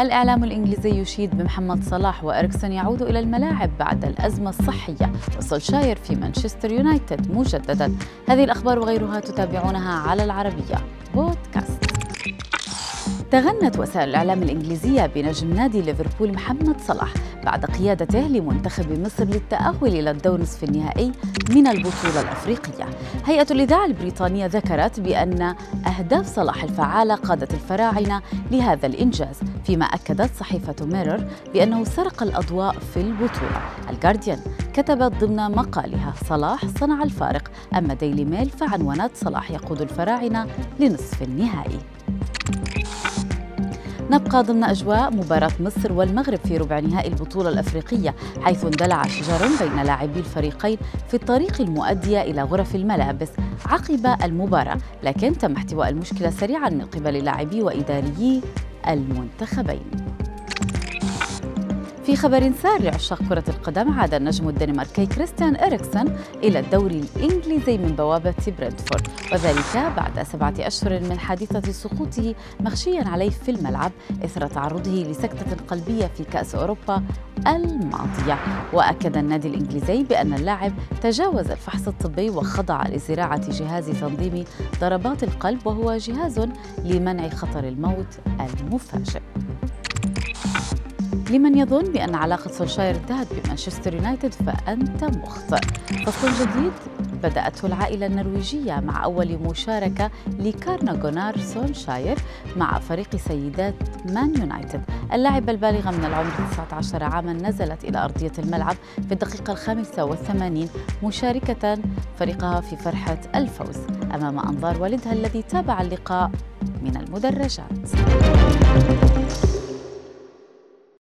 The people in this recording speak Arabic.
الإعلام الإنجليزي يشيد بمحمد صلاح وإريكسون يعود إلى الملاعب بعد الأزمة الصحية. وسولشاير في مانشستر يونايتد مجددا. هذه الأخبار وغيرها تتابعونها على العربية. بودكاست. تغنت وسائل الإعلام الإنجليزية بنجم نادي ليفربول محمد صلاح بعد قيادته لمنتخب مصر للتأهل إلى الدور نصف النهائي من البطولة الأفريقية. هيئة الإذاعة البريطانية ذكرت بأن أهداف صلاح الفعالة قادت الفراعنة لهذا الإنجاز فيما أكدت صحيفة ميرور بأنه سرق الأضواء في البطولة. الجارديان كتبت ضمن مقالها صلاح صنع الفارق أما ديلي ميل فعنونت صلاح يقود الفراعنة لنصف النهائي. نبقى ضمن أجواء مباراة مصر والمغرب في ربع نهائي البطولة الأفريقية حيث اندلع شجار بين لاعبي الفريقين في الطريق المؤدية إلى غرف الملابس عقب المباراة لكن تم احتواء المشكلة سريعا من قبل لاعبي وإداريي المنتخبين. في خبر سار لعشاق كرة القدم عاد النجم الدنماركي كريستيان إريكسون إلى الدوري الإنجليزي من بوابة برنتفورد وذلك بعد سبعة أشهر من حادثة سقوطه مغشيا عليه في الملعب إثر تعرضه لسكتة قلبية في كأس أوروبا الماضية. وأكد النادي الإنجليزي بأن اللاعب تجاوز الفحص الطبي وخضع لزراعة جهاز تنظيم ضربات القلب وهو جهاز لمنع خطر الموت المفاجئ. لمن يظن بأن علاقة سولشاير انتهت بمانشستر يونايتد فأنت مخطئ. فصل جديد بدأته العائلة النرويجية مع أول مشاركة لكارنا جونار سولشاير مع فريق سيدات مان يونايتد. اللاعبة البالغة من العمر 19 عاما نزلت إلى أرضية الملعب في الدقيقة الخامسة والثمانين مشاركة فريقها في فرحة الفوز أمام أنظار والدها الذي تابع اللقاء من المدرجات.